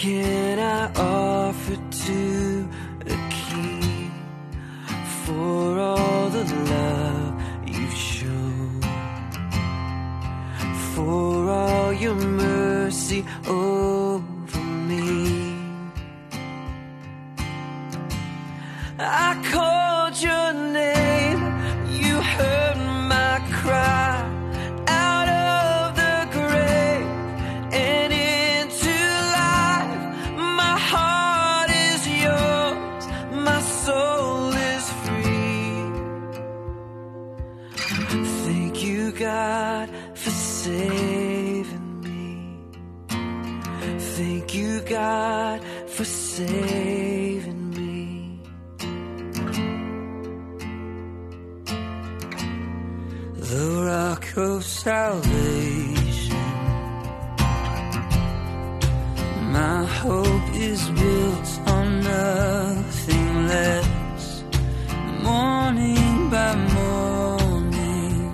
can I offer to saving me. the rock of salvation. My hope is built on nothing less. Morning by morning,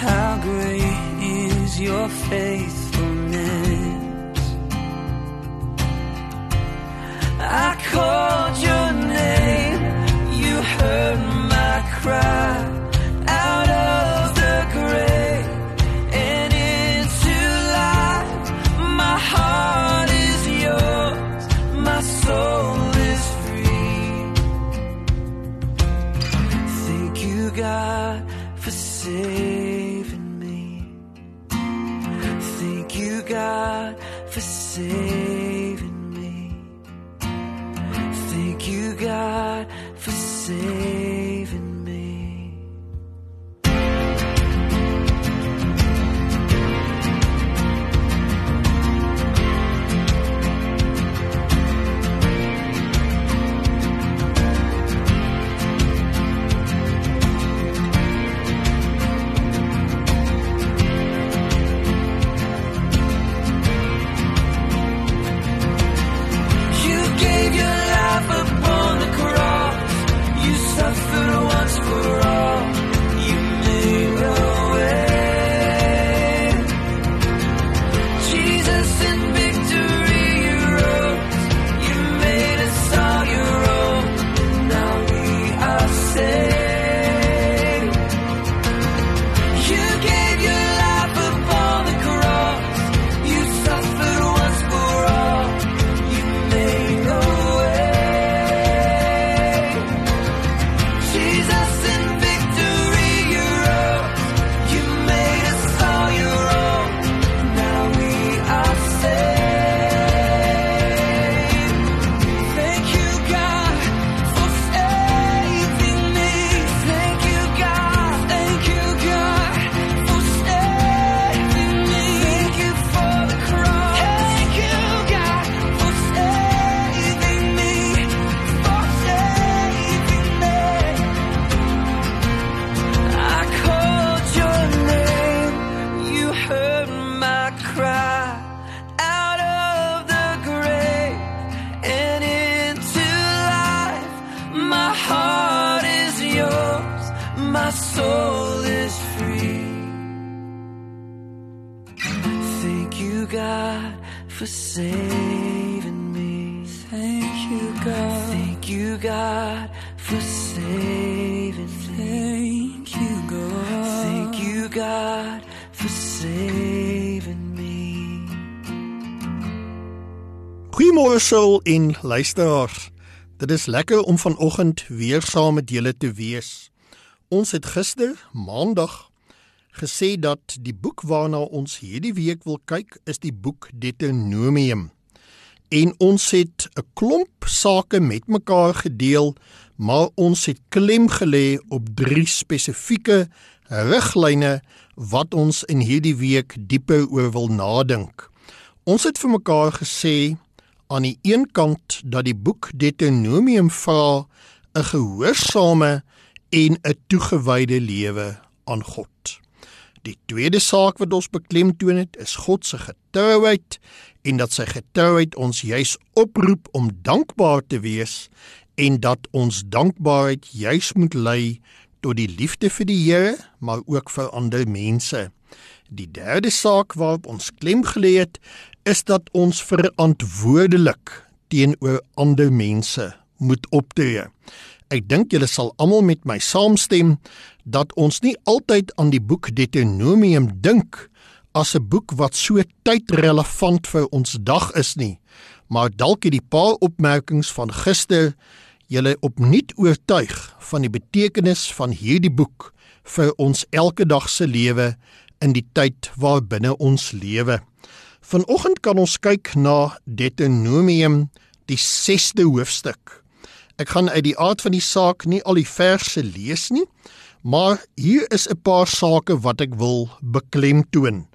how great is your faithfulness? Saving me. Thank you, God, for saving me. Thank you, God, for saving saving me. Goeiemôre Saul en luisteraars. Dit is lekker om vanoggend weer saam met julle te wees. Ons het gister, Maandag, gesê dat die boek waarna ons hierdie week wil kyk, is die boek Deuteronomium. En ons het 'n klomp sake met mekaar gedeel, maar ons het klem gelê op drie spesifieke riglyne wat ons in hierdie week dieper oor wil nadink. Ons het vir mekaar gesê aan die een kant dat die boek Deuteronomium vra 'n gehoorsame en 'n toegewyde lewe aan God. Die tweede saak wat ons beklemtoon het, is God se getrouheid en dat sy getrouheid ons juis oproep om dankbaar te wees en dat ons dankbaarheid juis moet lei tot die liefde vir die Here, maar ook vir ander mense. Die derde saak waarop ons klem gelê het, is dat ons verantwoordelik teenoor ander mense moet optree. Ek dink julle sal almal met my saamstem dat ons nie altyd aan die boek Deuteronomium dink as 'n boek wat so tydrelevant vir ons dag is nie, maar dalk het die paar opmerkings van gister julle opnuut oortuig van die betekenis van hierdie boek vir ons elke dag se lewe in die tyd waarbinne ons lewe. Vanoggend kan ons kyk na Deuteronomium die 6de hoofstuk. Ek gaan uit die aard van die saak nie al die verse lees nie, maar hier is 'n paar sake wat ek wil beklemtoon.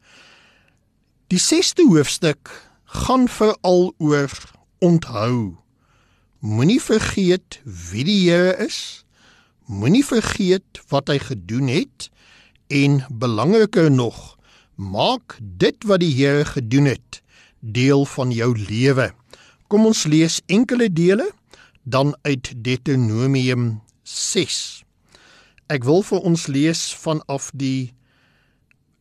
Die 6de hoofstuk gaan veral oor onthou. Moenie vergeet wie die Here is. Moenie vergeet wat hy gedoen het en belangriker nog, maak dit wat die Here gedoen het deel van jou lewe. Kom ons lees enkele dele dan uit Deuteronomium 6. Ek wil vir ons lees vanaf die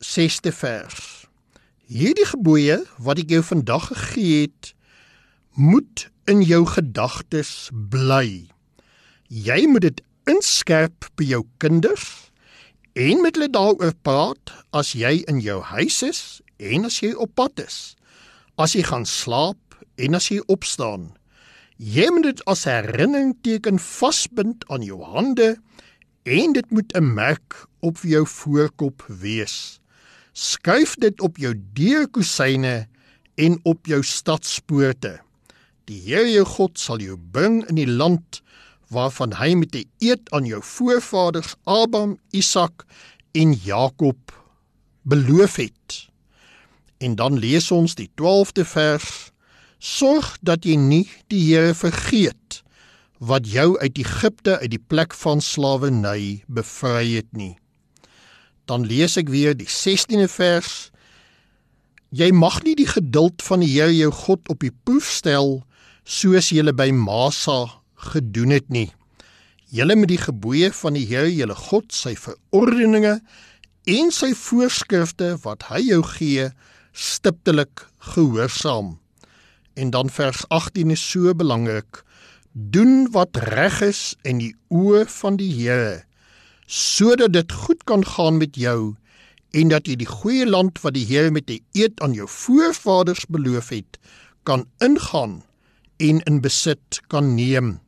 6ste vers. Hierdie gebooie wat ek jou vandag gegee het, moet in jou gedagtes bly. Jy moet dit inskerp by jou kinders en met hulle daaroor praat as jy in jou huis is en as jy op pad is. As jy gaan slaap en as jy opstaan. Jy moet dit as herinnering teken vasbind aan jou hande en dit moet 'n merk op jou voorkop wees. Skuif dit op jou deurkusyne en op jou stadspoorte. Die Here jou God sal jou bring in die land waarvan hy met 'n eed aan jou voorvaders Abraham, Isak en Jakob beloof het. En dan lees ons die 12de vers: Sorg dat jy nie die Here vergeet wat jou uit Egipte uit die plek van slawerny bevry het nie dan lees ek weer die 16de vers. Jy mag nie die geduld van die Here jou God op die proef stel soos jy by Masa gedoen het nie. Julle met die gebooie van die Here julle God, sy verordeninge en sy voorskrifte wat hy jou gee, stiptelik gehoorsaam. En dan vers 18 is so belangrik. Doen wat reg is in die oë van die Here sodat dit goed kan gaan met jou en dat jy die goeie land wat die Here met 'n eed aan jou voorvaders beloof het, kan ingaan en in besit kan neem.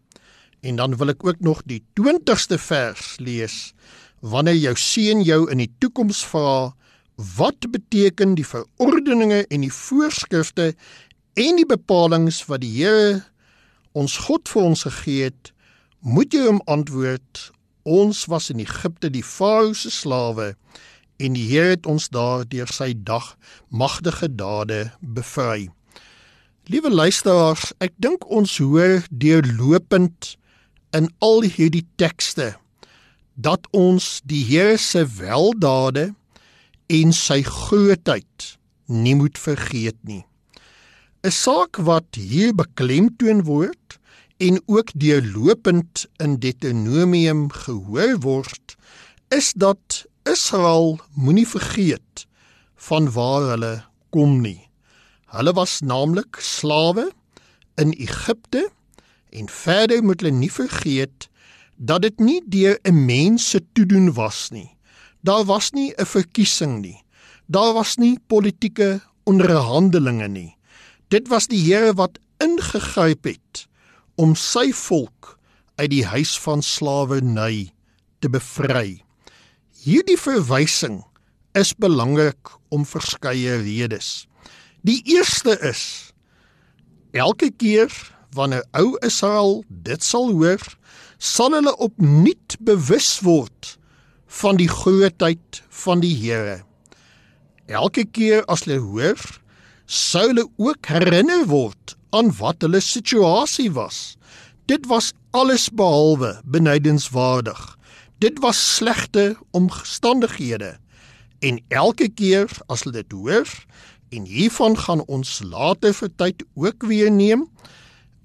En dan wil ek ook nog die 20ste vers lees. Wanneer jou seun jou in die toekoms vra, wat beteken die verordeninge en die voorskrifte en die bepalinge wat die Here ons God vir ons gegee het, moet jy hom antwoord Ons was in Egipte die Farao se slawe en die Here het ons daar deur sy dag magtige dade bevry. Liewe luisteraars, ek dink ons hoor deurlopend in al hierdie tekste dat ons die Here se weldade en sy grootheid nie moet vergeet nie. 'n Saak wat hier beklemtoon word, en ook deurlopend in Deuteronomium gehoor word is dat Israel moenie vergeet van waar hulle kom nie. Hulle was naamlik slawe in Egipte En verder moet hulle nie vergeet dat dit nie deur 'n mens se toedoen was nie. Daar was nie 'n verkiesing nie. Daar was nie politieke onderhandelinge nie. Dit was die Here wat ingegryp het om sy volk uit die huis van slawerny te bevry. Hierdie verwysing is belangrik om verskeie redes. Die eerste is elke keer wanneer ou Israel dit sal hoor, sal hulle opnuut bewus word van die grootheid van die Here. Elke keer as hulle hoor, sou hulle ook herinner word aan wat hulle situasie was. Dit was alles behalwe benydenswaardig. Dit was slegte omstandighede. En elke keer as hulle dit hoor, en hiervan gaan ons later vir tyd ook weer neem,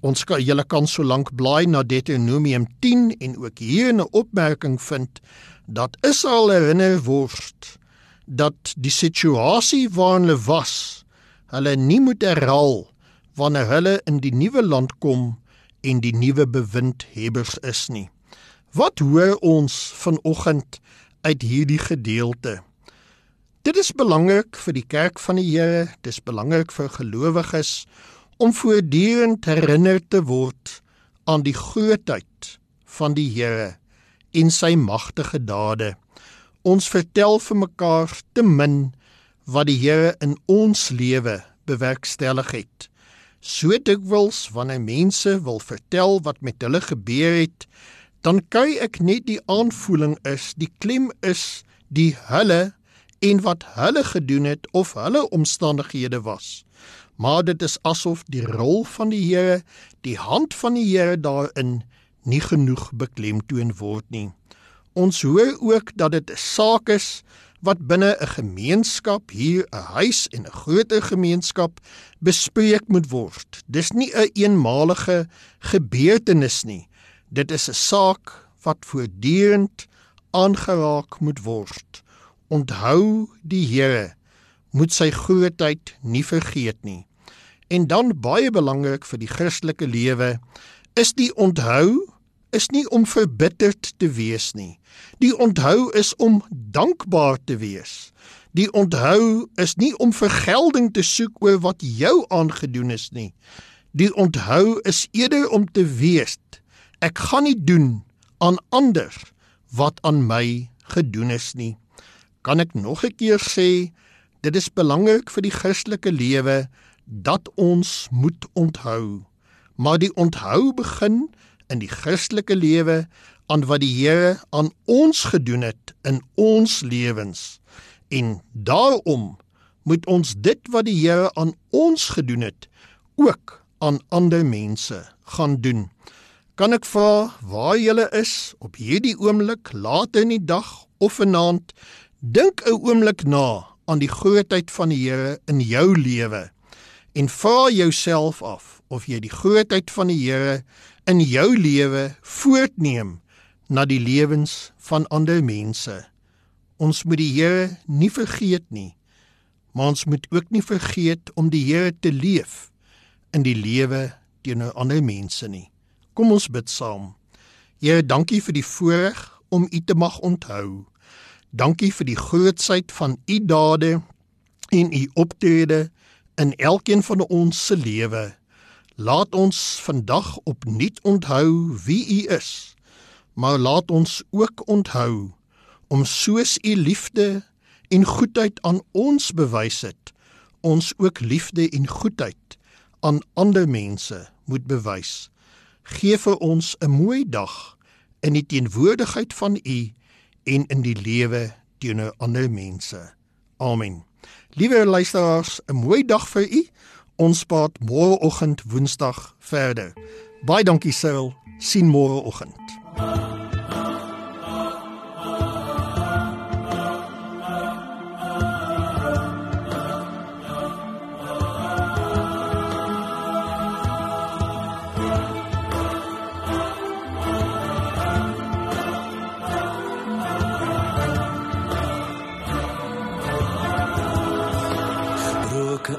ons kan julle kan so lank blaai na Deuteronomium 10 en ook hier 'n opmerking vind dat Israel herinner word dat die situasie waarin hulle was, hulle nie moet herhaal wanneer hulle in die nuwe land kom en die nuwe bewindhebbers is nie. Wat hoor ons vanoggend uit hierdie gedeelte? Dit is belangrik vir die kerk van die Here, dis belangrik vir gelowiges om voortdurend herinner te word aan die grootheid van die Here en sy magtige dade. Ons vertel vir mekaar te min wat die Here in ons lewe bewerkstellig het. So dikwels wanneer mense wil vertel wat met hulle gebeur het, dan kry ek net die aanvoeling is die klem is die hulle en wat hulle gedoen het of hulle omstandighede was. Maar dit is asof die rol van die Here, die hand van die Here daarin nie genoeg beklemtoon word nie. Ons hoor ook dat dit 'n saak is wat binne 'n gemeenskap hier 'n huis en 'n groter gemeenskap bespreek moet word. Dis nie 'n een eenmalige gebeurtenis nie. Dit is 'n saak wat voortdurend aangeraak moet word. Onthou die Here moet sy grootheid nie vergeet nie. En dan baie belangrik vir die Christelike lewe is die onthou is nie om verbitterd te wees nie. Die onthou is om dankbaar te wees. Die onthou is nie om vergelding te soek oor wat jou aangedoen is nie. Die onthou is eerder om te weet ek gaan nie doen aan ander wat aan my gedoen is nie. Kan ek nog 'n keer sê dit is belangrik vir die Christelike lewe dat ons moet onthou. Maar die onthou begin in die Christelike lewe aan wat die Here aan ons gedoen het in ons lewens. En daarom moet ons dit wat die Here aan ons gedoen het ook aan ander mense gaan doen. Kan ek vra waar julle is op hierdie oomblik laat in die dag of vanaand dink 'n oomblik na aan die grootheid van die Here in jou lewe en vra jouself af of jy die grootheid van die Here in jou lewe voortneem na die lewens van ander mense. Ons moet die Here nie vergeet nie, maar ons moet ook nie vergeet om die Here te leef in die lewe teenoor ander mense nie. Kom ons bid saam. Here, dankie vir die voorreg om U te mag onthou. Dankie vir die grootsheid van U dade en U optrede in elkeen van ons se lewe. Laat ons vandag opnuut onthou wie U is maar laat ons ook onthou om soos u liefde en goedheid aan ons bewys het, ons ook liefde en goedheid aan ander mense moet bewys. Geef vir ons 'n mooi dag in die teenwoordigheid van u en in die lewe teenoor ander mense. Amen. Liewe luisteraars, 'n mooi dag vir u. Ons praat môreoggend Woensdag verder. Baie dankie Cyril. Sien môreoggend.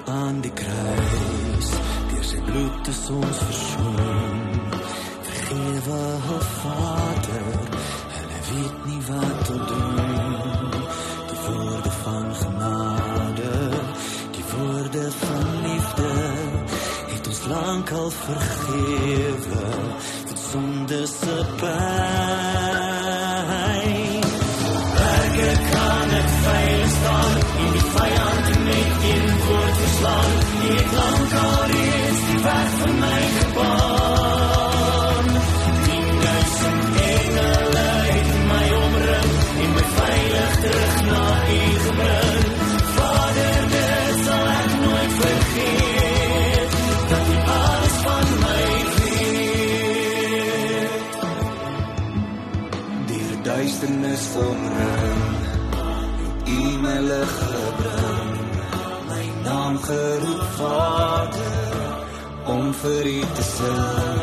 aan die kruis. Deur sy bloed is ons versoen. Vergewe haar Vader, hulle weet nie wat om doen. Die woorde van genade, die woorde van liefde het ons lankal vergewe. Dit sonde se pyn. vir U te sing.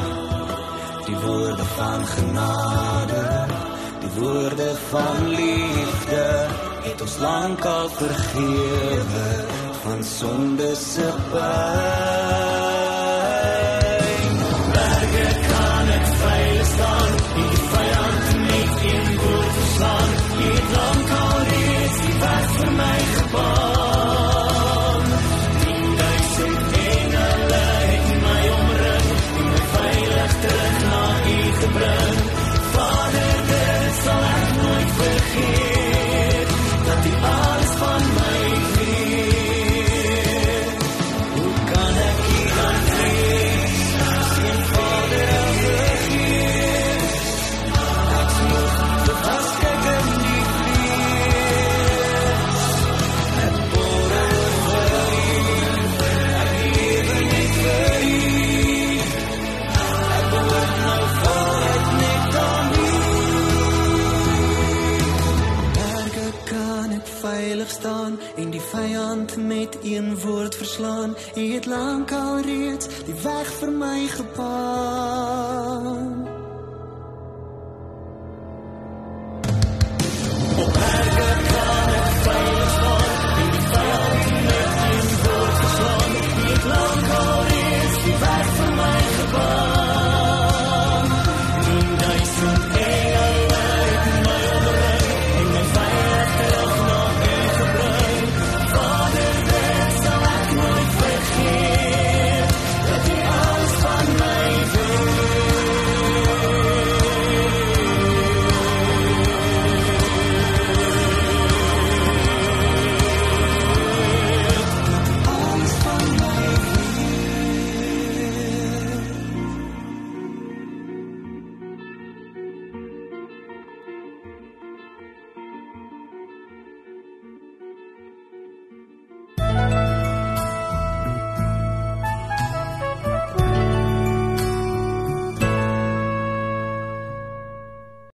Die woorde van genade, die woorde van liefde het ons lankal vergewe van sonde se pyn. een woord verslaan. U het lankal reeds die weg vir my gebaan.